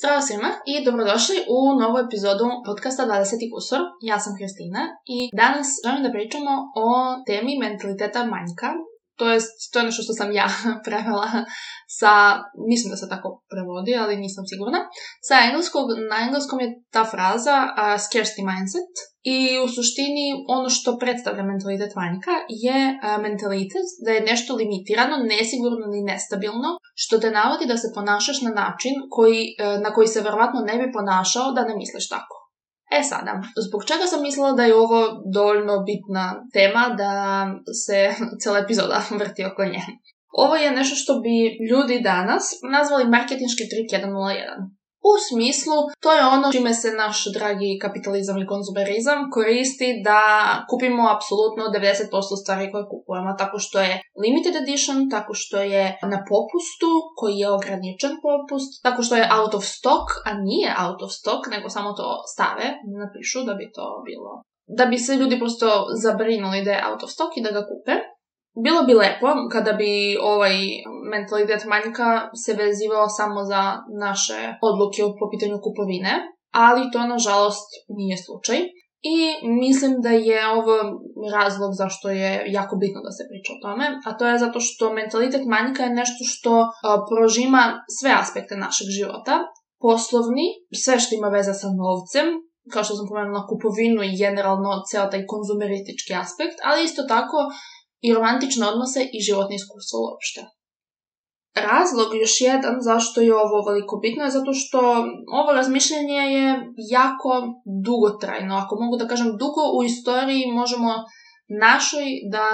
Zdravo svima i dobrodošli u novu epizodu podcasta 20. kusor. Ja sam Kristina i danas želim da pričamo o temi mentaliteta manjka to je, to je nešto što sam ja prevela sa, mislim da se tako prevodi, ali nisam sigurna. Sa engleskog, na engleskom je ta fraza uh, scarcity mindset i u suštini ono što predstavlja mentalitet vanjka je uh, mentalitet da je nešto limitirano, nesigurno ni nestabilno, što te navodi da se ponašaš na način koji, e, na koji se vjerovatno ne bi ponašao da ne misliš tako. E sada, zbog čega sam mislila da je ovo dovoljno bitna tema da se cijela epizoda vrti oko nje? Ovo je nešto što bi ljudi danas nazvali marketinški trik 101. U smislu, to je ono čime se naš dragi kapitalizam i konzumerizam koristi da kupimo apsolutno 90% stvari koje kupujemo, tako što je limited edition, tako što je na popustu, koji je ograničen popust, tako što je out of stock, a nije out of stock, nego samo to stave, napišu da bi to bilo da bi se ljudi prosto zabrinuli da je out of stock i da ga kupe. Bilo bi lepo kada bi ovaj mentalitet manjka se vezivao samo za naše odluke po pitanju kupovine, ali to nažalost nije slučaj. I mislim da je ovo razlog zašto je jako bitno da se priča o tome, a to je zato što mentalitet manjka je nešto što prožima sve aspekte našeg života, poslovni, sve što ima veze sa novcem, kao što sam pomenula, kupovinu i generalno ceo taj konzumeristički aspekt, ali isto tako i romantične odnose i životne iskustvo uopšte. Razlog još jedan zašto je ovo veliko bitno je zato što ovo razmišljanje je jako dugotrajno. Ako mogu da kažem dugo u istoriji možemo našoj da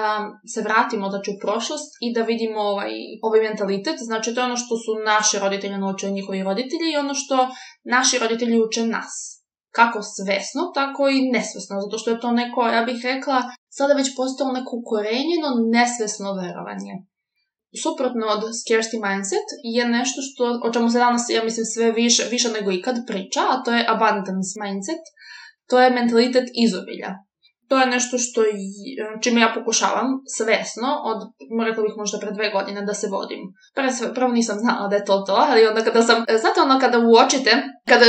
se vratimo znači, u prošlost i da vidimo ovaj, ovaj mentalitet. Znači to je ono što su naše roditelje naučili njihovi roditelji i ono što naši roditelji uče nas. Kako svesno, tako i nesvesno. Zato što je to neko, ja bih rekla, sada već postalo neko ukorenjeno, nesvesno verovanje. Suprotno od scarcity mindset je nešto što, o čemu se danas, ja mislim, sve više, više nego ikad priča, a to je abundance mindset. To je mentalitet izobilja to je nešto što e, čime ja pokušavam svesno od, rekla bih možda pre dve godine da se vodim. Pre, prvo nisam znala da je to to, ali onda kada sam, e, znate ono kada uočite, kada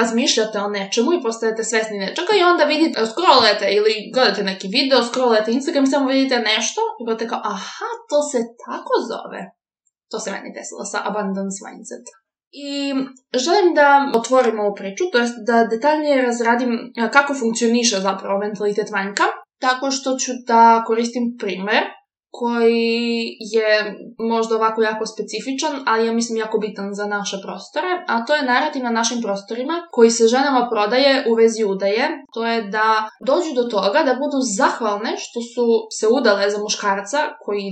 razmišljate o nečemu i postajete svesni nečega i onda vidite, scrollujete ili gledate neki video, scrollete Instagram i samo vidite nešto i budete kao, aha, to se tako zove. To se meni desilo sa Abundance Mindset. I želim da otvorim ovu priču, to jest da detaljnije razradim kako funkcioniše zapravo mentalitet vanjka, tako što ću da koristim primjer koji je možda ovako jako specifičan, ali ja mislim jako bitan za naše prostore, a to je narativ na našim prostorima koji se ženama prodaje u vezi udaje. To je da dođu do toga da budu zahvalne što su se udale za muškarca koji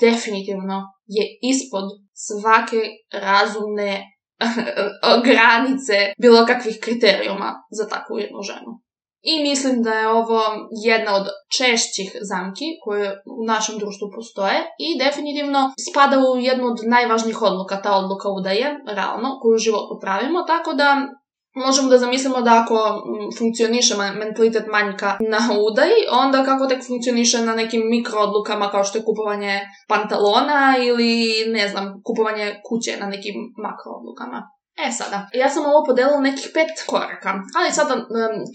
definitivno je ispod svake razumne granice bilo kakvih kriterijuma za takvu jednu ženu. I mislim da je ovo jedna od češćih zamki koje u našem društvu postoje i definitivno spada u jednu od najvažnijih odluka, ta odluka udaje, realno, koju u životu tako da možemo da zamislimo da ako mm, funkcioniše mentalitet manjka na udaj, onda kako tek funkcioniše na nekim mikroodlukama kao što je kupovanje pantalona ili ne znam, kupovanje kuće na nekim makroodlukama. E sada, ja sam ovo podelila nekih pet koraka, ali sada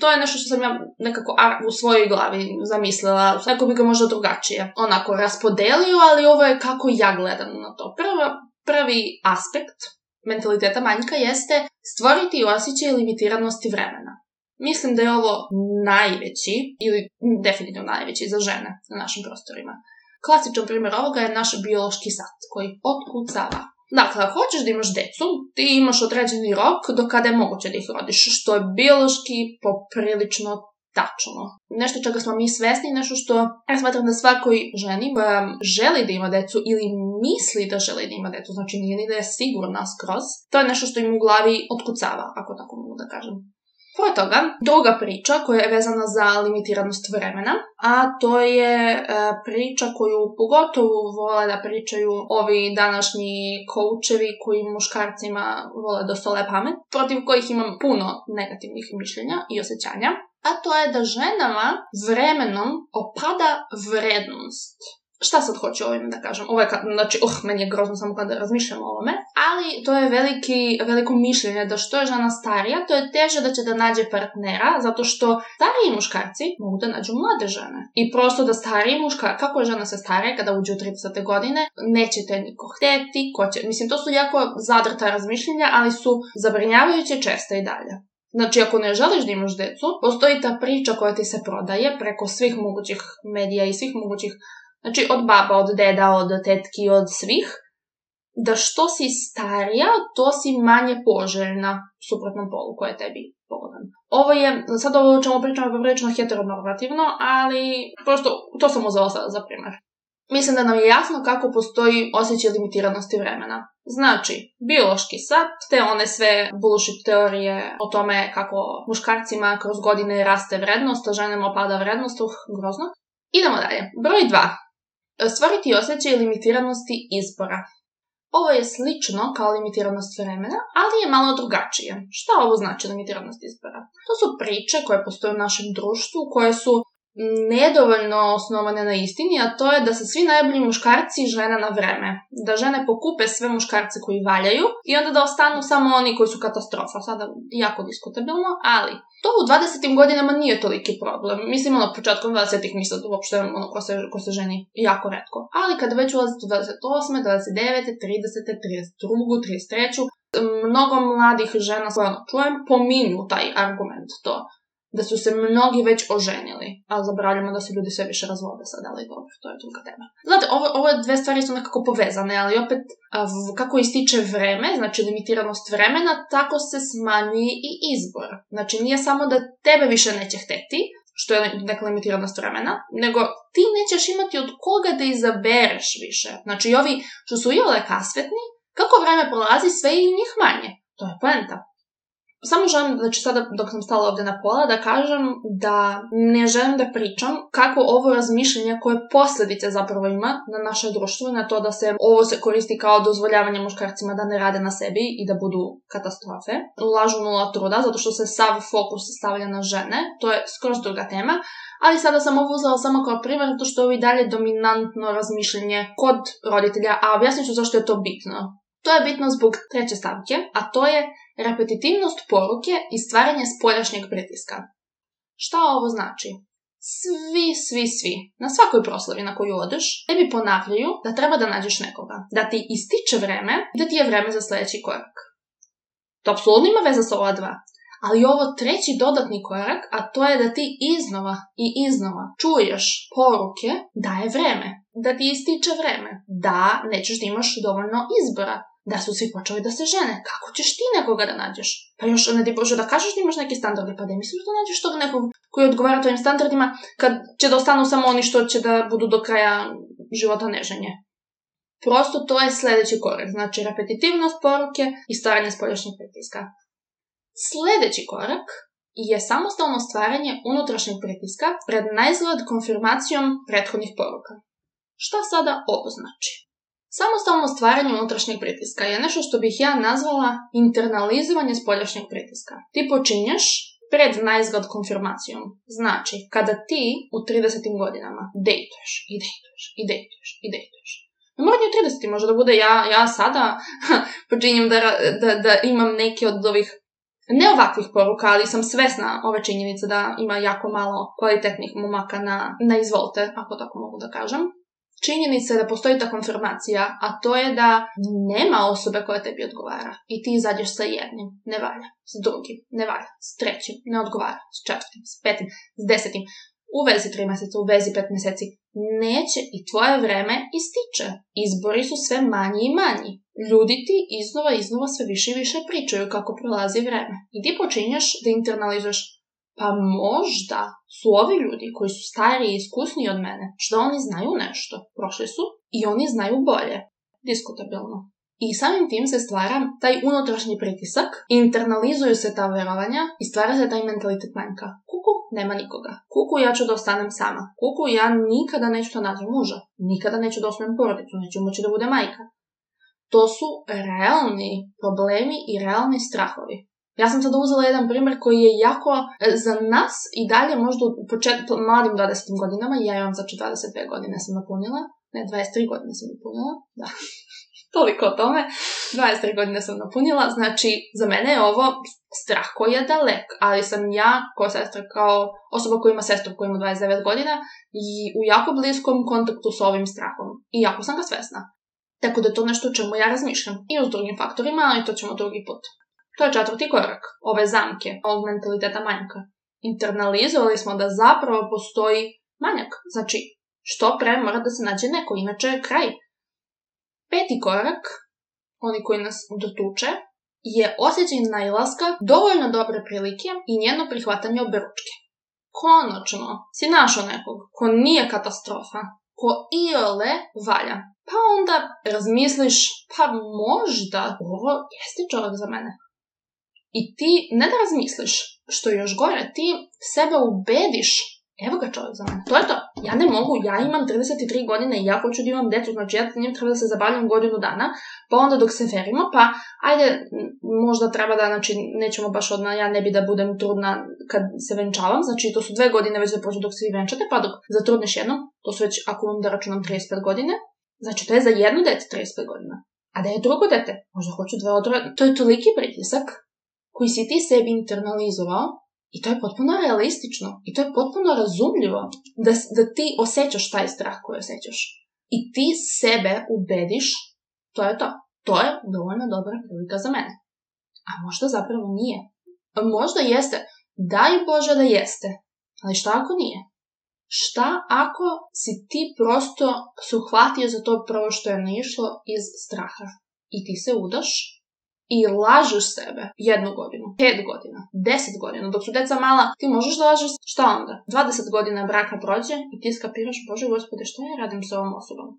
to je nešto što sam ja nekako u svojoj glavi zamislila, neko bi ga možda drugačije onako raspodelio, ali ovo je kako ja gledam na to. Prvo, prvi aspekt mentaliteta manjka jeste stvoriti osjećaj limitiranosti vremena. Mislim da je ovo najveći, ili definitivno najveći za žene na našim prostorima. Klasičan primjer ovoga je naš biološki sat koji otkucava. Dakle, ako hoćeš da imaš decu, ti imaš određeni rok do kada je moguće da ih rodiš, što je biološki poprilično tačno. Nešto čega smo mi svesni, nešto što ja smatram da svakoj ženi koja želi da ima decu ili misli da želi da ima decu, znači nije ni da je sigurna skroz, to je nešto što im u glavi otkucava, ako tako mogu da kažem. Pored toga, druga priča koja je vezana za limitiranost vremena, a to je e, priča koju pogotovo vole da pričaju ovi današnji koučevi koji muškarcima vole dosta sole pamet, protiv kojih imam puno negativnih mišljenja i osjećanja a to je da ženama vremenom opada vrednost. Šta sad hoću ovim da kažem? Ovo je znači, oh, meni je grozno samo kada razmišljam o ovome. Ali to je veliki, veliko mišljenje da što je žena starija, to je teže da će da nađe partnera, zato što stariji muškarci mogu da nađu mlade žene. I prosto da stariji muškarci, kako je žena se starija kada uđe u 30. godine, neće te niko hteti, ko će... Mislim, to su jako zadrta razmišljenja, ali su zabrinjavajuće često i dalje. Znači, ako ne želiš da imaš decu, postoji ta priča koja ti se prodaje preko svih mogućih medija i svih mogućih, znači od baba, od deda, od tetki, od svih, da što si starija, to si manje poželjna suprotnom polu koje je tebi pogodan. Ovo je, sad ovo ćemo čemu pričamo heteronormativno, ali prosto to sam uzela sada za primjer. Mislim da nam je jasno kako postoji osjećaj limitiranosti vremena. Znači, biološki sat, te one sve bullshit teorije o tome kako muškarcima kroz godine raste vrednost, a ženama opada vrednost, uh, grozno. Idemo dalje. Broj 2. Stvoriti osjećaj limitiranosti izbora. Ovo je slično kao limitiranost vremena, ali je malo drugačije. Šta ovo znači limitiranost izbora? To su priče koje postoje u našem društvu, koje su nedovoljno osnovane na istini, a to je da se svi najbolji muškarci žene na vreme. Da žene pokupe sve muškarce koji valjaju i onda da ostanu samo oni koji su katastrofa. Sada jako diskutabilno, ali to u 20. godinama nije toliki problem. Mislim, ono, početkom 20-ih ništa uopšte ono, ko se, ko se ženi jako redko. Ali kad već ulazite u 28, 29, 30, 32, 33, mnogo mladih žena, stvarno čujem, pominju taj argument to da su se mnogi već oženili, ali zaboravljamo da se ljudi sve više razvode sad, ali dobro, to je druga tema. Znate, ove, ove dve stvari su nekako povezane, ali opet kako ističe vreme, znači limitiranost vremena, tako se smanji i izbor. Znači nije samo da tebe više neće hteti, što je neka limitiranost vremena, nego ti nećeš imati od koga da izabereš više. Znači, ovi što su i ole kasvetni, kako vreme prolazi, sve i njih manje. To je poenta. Samo želim, znači sada dok sam stala ovdje na pola, da kažem da ne želim da pričam kako ovo razmišljanje koje posljedice zapravo ima na naše društvo, na to da se ovo se koristi kao dozvoljavanje muškarcima da ne rade na sebi i da budu katastrofe. Lažu nula truda zato što se sav fokus stavlja na žene, to je skroz druga tema, ali sada sam ovo uzela samo kao primjer zato što je ovo i dalje dominantno razmišljanje kod roditelja, a objasnit ću zašto je to bitno. To je bitno zbog treće stavke, a to je repetitivnost poruke i stvaranje spoljašnjeg pritiska. Šta ovo znači? Svi, svi, svi, na svakoj proslovi na koju odeš, tebi ponavljaju da treba da nađeš nekoga, da ti ističe vreme i da ti je vreme za sljedeći korak. To apsolutno ima veze sa ova dva, ali ovo treći dodatni korak, a to je da ti iznova i iznova čuješ poruke da je vreme, da ti ističe vreme, da nećeš da imaš dovoljno izbora, da su svi počeli da se žene. Kako ćeš ti nekoga da nađeš? Pa još ne ti bože da kažeš da imaš neke standarde, pa da misliš da nađeš tog nekog koji odgovara tvojim standardima, kad će da ostanu samo oni što će da budu do kraja života neženje. Prosto to je sljedeći korak, znači repetitivnost poruke i stvaranje spolješnjeg pritiska. Sljedeći korak je samostalno stvaranje unutrašnjeg pritiska pred najzgled konfirmacijom prethodnih poruka. Što sada ovo znači? Samostalno stvaranje unutrašnjeg pritiska je nešto što bih ja nazvala internalizovanje spoljašnjeg pritiska. Ti počinješ pred naizgled konfirmacijom. Znači, kada ti u 30. godinama dejtuješ i dejtuješ i dejtuješ i dejtuješ. Ne mora u 30. možda da bude ja, ja sada počinjem da, imam neke od ovih ne ovakvih poruka, ali sam svesna ove činjenice da ima jako malo kvalitetnih momaka na, na izvolte, ako tako mogu da kažem činjenica je da postoji ta konfirmacija, a to je da nema osobe koja tebi odgovara. I ti izađeš sa jednim, ne valja, s drugim, ne valja, s trećim, ne odgovara, s četvrtim, s petim, s desetim, u vezi tri mjeseca, u vezi pet mjeseci. Neće i tvoje vreme ističe. Izbori su sve manji i manji. Ljudi ti iznova iznova sve više i više pričaju kako prolazi vreme. I ti počinješ da internalizuješ pa možda su ovi ljudi koji su stariji i iskusniji od mene, što oni znaju nešto, prošli su i oni znaju bolje. Diskutabilno. I samim tim se stvara taj unutrašnji pritisak, internalizuju se ta vjerovanja i stvara se taj mentalitet manjka. Kuku, nema nikoga. Kuku, ja ću da ostanem sama. Kuku, ja nikada neću da nađem muža. Nikada neću da osnovim porodicu, neću moći da bude majka. To su realni problemi i realni strahovi ja sam sad uzela jedan primjer koji je jako e, za nas i dalje možda u početku mladim 20 godinama, ja imam znači 22 godine sam napunila, ne 23 godine sam napunila, da, toliko o tome, 23 godine sam napunila, znači za mene je ovo strah koji je dalek, ali sam ja kao sestra, kao osoba koja ima sestru koja ima 29 godina i u jako bliskom kontaktu s ovim strahom i jako sam ga svesna. Tako da je to nešto o čemu ja razmišljam. I o drugim faktorima, ali to ćemo drugi put. To je četvrti korak ove zamke ovog mentaliteta manjka. Internalizovali smo da zapravo postoji manjak, znači što pre mora da se nađe neko, inače je kraj. Peti korak, oni koji nas dotuče, je osjećaj najlaska dovoljno dobre prilike i njeno prihvatanje oberučke. Konačno si našao nekog ko nije katastrofa, ko ole valja. Pa onda razmisliš, pa možda ovo jeste čovjek za mene. I ti ne da razmisliš, što je još gore, ti sebe ubediš Evo ga čovjek za mene. To je to. Ja ne mogu, ja imam 33 godine i ja hoću da imam djecu, znači ja njim treba da se zabavljam godinu dana, pa onda dok se verimo, pa ajde, možda treba da, znači, nećemo baš odna, ja ne bi da budem trudna kad se venčavam, znači to su dve godine već da prođu dok se vi venčate, pa dok zatrudneš jednom, to su već, ako vam da računam, 35 godine, znači to je za jedno dete 35 godina. A da je drugo dete, možda hoću dve to je toliki pritisak koji si ti sebi internalizovao i to je potpuno realistično i to je potpuno razumljivo da, da ti osjećaš taj strah koji osjećaš. I ti sebe ubediš, to je to. To je dovoljno dobra prilika za mene. A možda zapravo nije. možda jeste. Daj Bože da jeste. Ali šta ako nije? Šta ako si ti prosto se za to prvo što je naišlo iz straha? I ti se udaš i lažu sebe jednu godinu, pet godina, deset godina, dok su deca mala, ti možeš da lažeš, šta onda? 20 godina braka prođe i ti skapiraš, bože gospode, što ja radim s ovom osobom?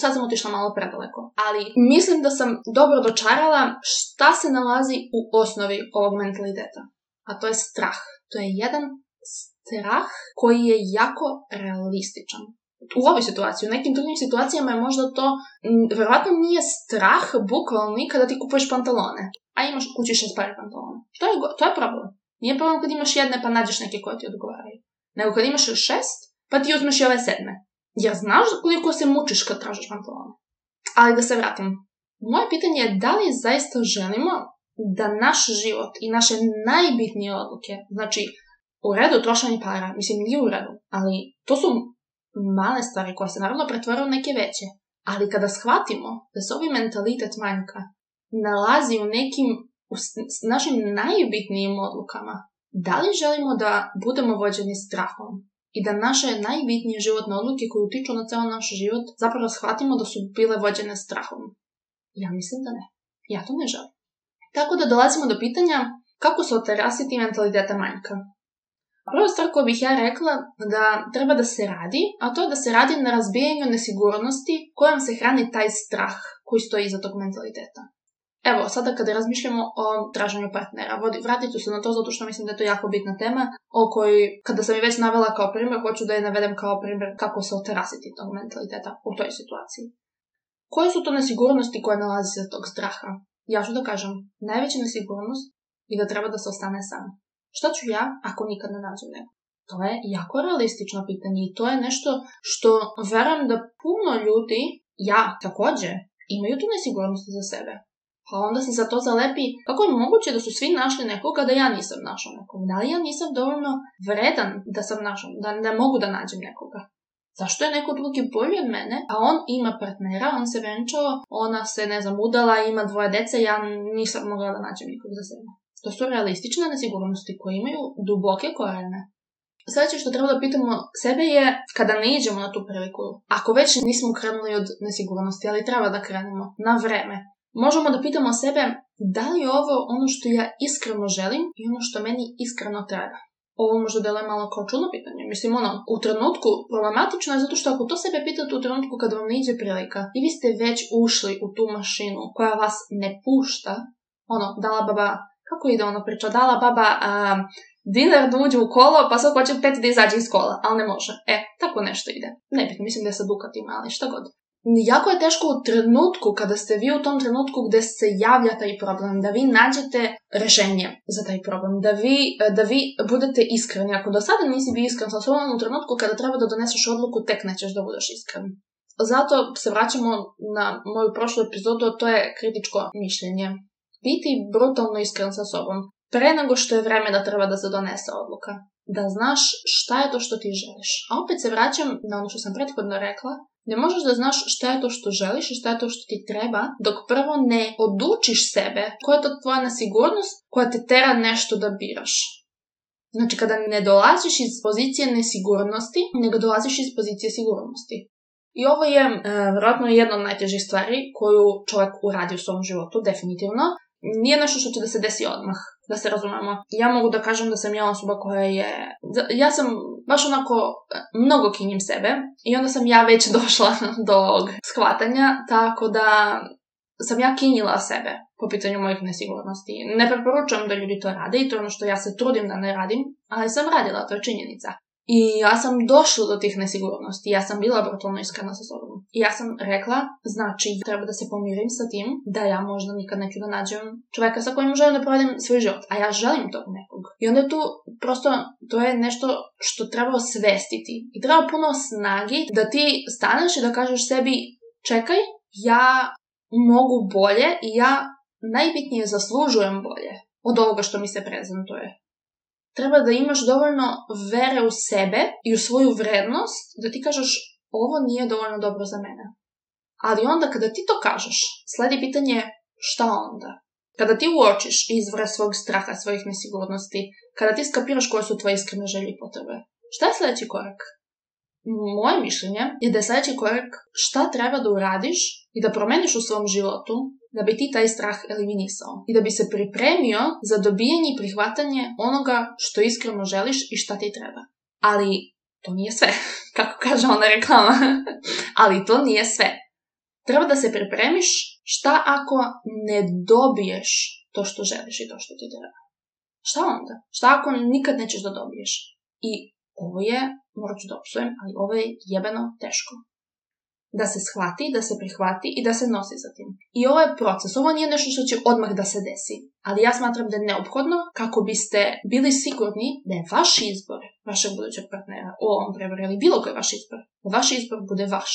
sad sam otišla malo predaleko, ali mislim da sam dobro dočarala šta se nalazi u osnovi ovog mentaliteta. A to je strah. To je jedan strah koji je jako realističan u ovoj situaciji. U nekim drugim situacijama je možda to, verovatno nije strah bukvalni kada ti kupuješ pantalone, a imaš u kući šest pare pantalona. To je, to je problem. Nije problem kad imaš jedne pa nađeš neke koje ti odgovaraju. Nego kad imaš šest, pa ti uzmeš i ove sedme. Ja znaš koliko se mučiš kad tražiš pantalone. Ali da se vratim. Moje pitanje je da li zaista želimo da naš život i naše najbitnije odluke, znači u redu trošanje para, mislim nije u redu, ali to su male stvari koje se naravno pretvore u neke veće. Ali kada shvatimo da se ovaj mentalitet manjka nalazi u nekim našim najbitnijim odlukama, da li želimo da budemo vođeni strahom i da naše najbitnije životne odluke koje utiču na ceo naš život zapravo shvatimo da su bile vođene strahom? Ja mislim da ne. Ja to ne želim. Tako da dolazimo do pitanja kako se oterasiti mentaliteta manjka. Prva stvar koju bih ja rekla da treba da se radi, a to je da se radi na razbijanju nesigurnosti kojom se hrani taj strah koji stoji iza tog mentaliteta. Evo, sada kada razmišljamo o traženju partnera, vratit ću se na to zato što mislim da je to jako bitna tema o kojoj, kada sam je već navela kao primjer, hoću da je navedem kao primjer kako se otrasiti tog mentaliteta u toj situaciji. Koje su to nesigurnosti koje nalazi se tog straha? Ja ću da kažem, najveća nesigurnost je da treba da se ostane sam. Šta ću ja ako nikad ne nađem nego? To je jako realistično pitanje i to je nešto što verujem da puno ljudi, ja također, imaju tu nesigurnost za sebe. Pa onda se za to zalepi kako je moguće da su svi našli nekoga da ja nisam našao nekoga. Da li ja nisam dovoljno vredan da sam našao, da ne mogu da nađem nekoga. Zašto je neko drugi bolji od mene, a on ima partnera, on se venčao, ona se, ne znam, udala, ima dvoje dece, ja nisam mogla da nađem nikog za sebe. To su realistične nesigurnosti koje imaju duboke korijene. Sljedeće što treba da pitamo sebe je kada ne iđemo na tu priliku. Ako već nismo krenuli od nesigurnosti, ali treba da krenemo na vreme. Možemo da pitamo sebe da li je ovo ono što ja iskreno želim i ono što meni iskreno treba. Ovo možda deluje malo kao čudno pitanje. Mislim, ono, u trenutku problematično je zato što ako to sebe pitate u trenutku kada vam ne iđe prilika i vi ste već ušli u tu mašinu koja vas ne pušta, ono, dala baba, kako ide ono priča, dala baba a, dinar da uđe u kolo, pa sad hoće pet da izađe iz kola, ali ne može. E, tako nešto ide. Nebitno, mislim da je bukati ima, ali šta god. Jako je teško u trenutku, kada ste vi u tom trenutku gdje se javlja taj problem, da vi nađete rešenje za taj problem, da vi, da vi budete iskreni. Ako do sada nisi bio iskren sa sobom, u trenutku kada treba da doneseš odluku, tek nećeš da budeš iskren. Zato se vraćamo na moju prošlu epizodu, a to je kritičko mišljenje. Biti brutalno iskren sa sobom. Pre nego što je vreme da treba da se donese odluka. Da znaš šta je to što ti želiš. A opet se vraćam na ono što sam prethodno rekla. Ne možeš da znaš šta je to što želiš i šta je to što ti treba, dok prvo ne odučiš sebe koja je to tvoja nesigurnost koja te tera nešto da biraš. Znači, kada ne dolaziš iz pozicije nesigurnosti, nego dolaziš iz pozicije sigurnosti. I ovo je e, vjerojatno jedna od najtežih stvari koju čovjek uradi u svom životu, definitivno nije nešto što će da se desi odmah, da se razumemo. Ja mogu da kažem da sam ja osoba koja je... Ja sam baš onako e, mnogo kinjim sebe i onda sam ja već došla do ovog shvatanja, tako da sam ja kinjila sebe po pitanju mojih nesigurnosti. Ne preporučujem da ljudi to rade i to je ono što ja se trudim da ne radim, ali sam radila, to je činjenica. I ja sam došla do tih nesigurnosti, ja sam bila brutalno iskrena sa sobom. I ja sam rekla, znači, treba da se pomirim sa tim, da ja možda nikad neću da nađem čoveka sa kojim želim da provedem svoj život, a ja želim tog nekog. I onda je tu prosto, to je nešto što treba osvestiti. I treba puno snagi da ti staneš i da kažeš sebi, čekaj, ja mogu bolje i ja najbitnije zaslužujem bolje od ovoga što mi se prezentuje treba da imaš dovoljno vere u sebe i u svoju vrednost da ti kažeš ovo nije dovoljno dobro za mene. Ali onda kada ti to kažeš, sledi pitanje šta onda? Kada ti uočiš izvore svog straha, svojih nesigurnosti, kada ti skapiraš koje su tvoje iskrene želje i potrebe, šta je sljedeći korak? Moje mišljenje je da je sljedeći korak šta treba da uradiš i da promeniš u svom životu da bi ti taj strah eliminisao i da bi se pripremio za dobijanje i prihvatanje onoga što iskreno želiš i šta ti treba. Ali to nije sve, kako kaže ona reklama. Ali to nije sve. Treba da se pripremiš šta ako ne dobiješ to što želiš i to što ti treba. Šta onda? Šta ako nikad nećeš da dobiješ? I ovo je, morat ću da opsujem, ali ovo je jebeno teško da se shvati, da se prihvati i da se nosi za tim. I ovo ovaj je proces, ovo nije nešto što će odmah da se desi, ali ja smatram da je neophodno kako biste bili sigurni da je vaš izbor, vašeg budućeg partnera, u ovom prevoru bilo koji vaš izbor, da vaš izbor bude vaš.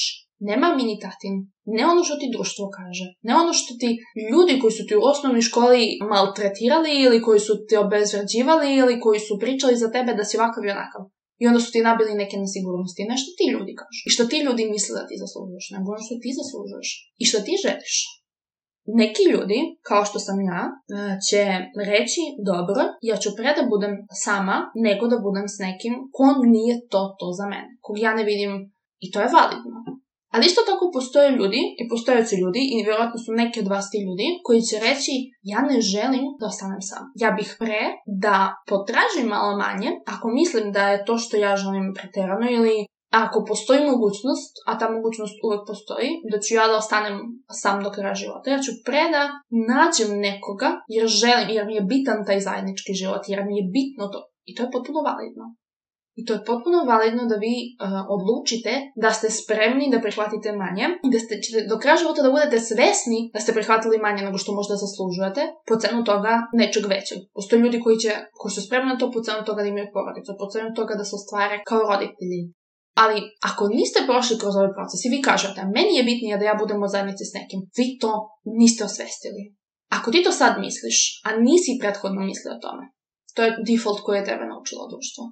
Nema mini tatin, ne ono što ti društvo kaže, ne ono što ti ljudi koji su ti u osnovnoj školi maltretirali ili koji su te obezrađivali ili koji su pričali za tebe da si ovakav i onakav. I onda su ti nabili neke nesigurnosti. nešto što ti ljudi kažu. I što ti ljudi misle da ti zaslužuješ. Nego ono što ti zaslužuješ. I što ti želiš. Neki ljudi, kao što sam ja, e, će reći, dobro, ja ću pre da budem sama, nego da budem s nekim ko nije to to za mene. Kog ja ne vidim. I to je validno. Ali isto tako postoje ljudi i postojeći ljudi i vjerojatno su neki od vas ti ljudi koji će reći ja ne želim da ostanem sam. Ja bih pre da potražim malo manje ako mislim da je to što ja želim pretjerano ili ako postoji mogućnost, a ta mogućnost uvijek postoji, da ću ja da ostanem sam do kraja života. Ja ću pre da nađem nekoga jer želim, jer mi je bitan taj zajednički život, jer mi je bitno to. I to je potpuno validno. I to je potpuno validno da vi uh, odlučite da ste spremni da prihvatite manje i da ste, ćete do kraja života da budete svesni da ste prihvatili manje nego što možda zaslužujete po cenu toga nečeg većeg. Postoje ljudi koji, će, koji su spremni na to po cenu toga da imaju porodicu, po cenu toga da se ostvare kao roditelji. Ali ako niste prošli kroz ovaj proces i vi kažete meni je bitnije da ja budem u zajednici s nekim, vi to niste osvestili. Ako ti to sad misliš, a nisi prethodno mislio o tome, to je default koji je tebe naučilo društvo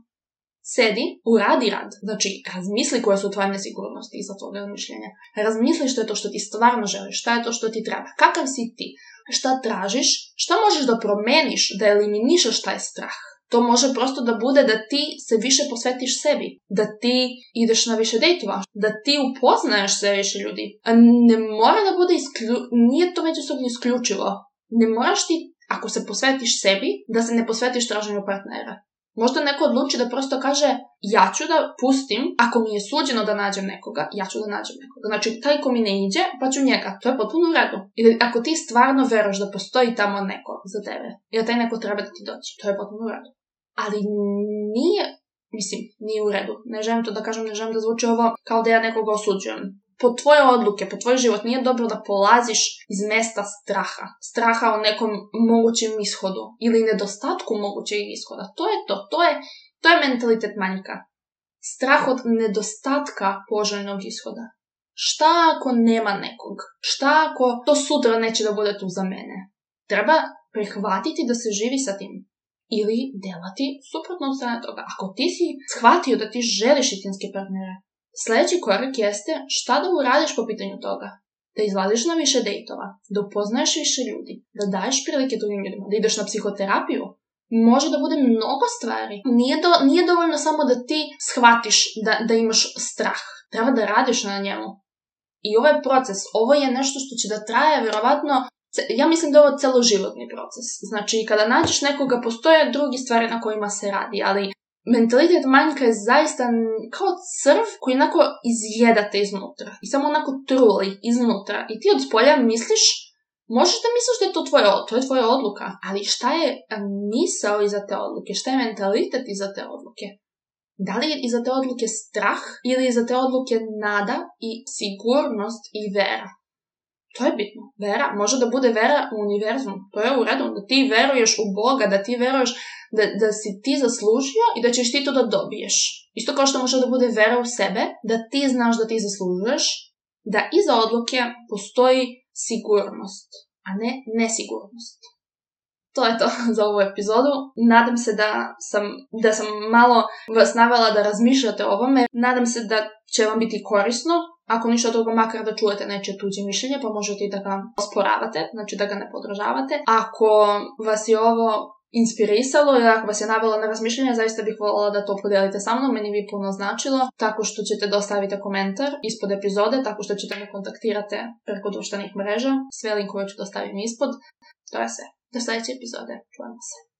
sedi, uradi rad. Znači, razmisli koje su tvoje nesigurnosti iza tvoga mišljenja. Razmisli što je to što ti stvarno želiš, šta je to što ti treba, kakav si ti, šta tražiš, šta možeš da promeniš, da eliminišaš taj strah. To može prosto da bude da ti se više posvetiš sebi, da ti ideš na više dejtova, da ti upoznaješ sve više ljudi. ne mora da bude isklju... nije to međusobno isključivo. Ne moraš ti, ako se posvetiš sebi, da se ne posvetiš traženju partnera. Možda neko odluči da prosto kaže ja ću da pustim, ako mi je suđeno da nađem nekoga, ja ću da nađem nekoga. Znači, taj ko mi ne iđe, pa ću njega. To je potpuno u redu. I ako ti stvarno veroš da postoji tamo neko za tebe i da taj neko treba da ti dođe, to je potpuno u redu. Ali nije, mislim, nije u redu. Ne želim to da kažem, ne želim da zvuči ovo kao da ja nekoga osuđujem po tvoje odluke, po tvoj život. Nije dobro da polaziš iz mesta straha. Straha o nekom mogućem ishodu ili nedostatku mogućeg ishoda. To je to. To je, to je mentalitet manjka. Strah od nedostatka poželjnog ishoda. Šta ako nema nekog? Šta ako to sutra neće da bude tu za mene? Treba prihvatiti da se živi sa tim ili delati suprotno od strane toga. Ako ti si shvatio da ti želiš istinske partnere, Sljedeći korak jeste šta da uradiš po pitanju toga. Da izlaziš na više dejtova, da upoznaješ više ljudi, da daješ prilike drugim ljudima, da ideš na psihoterapiju. Može da bude mnogo stvari. Nije, do, nije dovoljno samo da ti shvatiš da, da imaš strah. Treba da radiš na njemu. I ovaj proces, ovo je nešto što će da traje vjerovatno ja mislim da je ovo celoživotni proces. Znači, kada nađeš nekoga, postoje drugi stvari na kojima se radi, ali mentalitet manjka je zaista kao crv koji onako izjedate iznutra. I samo onako truli iznutra. I ti od spolja misliš, možeš da misliš da je to tvoja, to je tvoja odluka, ali šta je misao iza te odluke? Šta je mentalitet iza te odluke? Da li je iza te odluke strah ili iza te odluke nada i sigurnost i vera? To je bitno. Vera, može da bude vera u univerzum. To je u redu. Da ti veruješ u Boga, da ti veruješ da, da si ti zaslužio i da ćeš ti to da dobiješ. Isto kao što može da bude vera u sebe, da ti znaš da ti zaslužuješ, da iza odluke postoji sigurnost, a ne nesigurnost. To je to za ovu epizodu. Nadam se da sam, da sam malo vas navela da razmišljate o ovome. Nadam se da će vam biti korisno. Ako ništa drugo, makar da čujete neče tuđe mišljenje, pa možete i da ga osporavate, znači da ga ne podržavate. Ako vas je ovo inspirisalo i ako vas je navelo na razmišljanje, zaista bih voljela da to podijelite sa mnom, meni bi puno značilo, tako što ćete dostaviti komentar ispod epizode, tako što ćete me kontaktirate preko društvenih mreža, sve linkove ću dostaviti ispod. To je sve. Do sljedeće epizode. Čujemo se.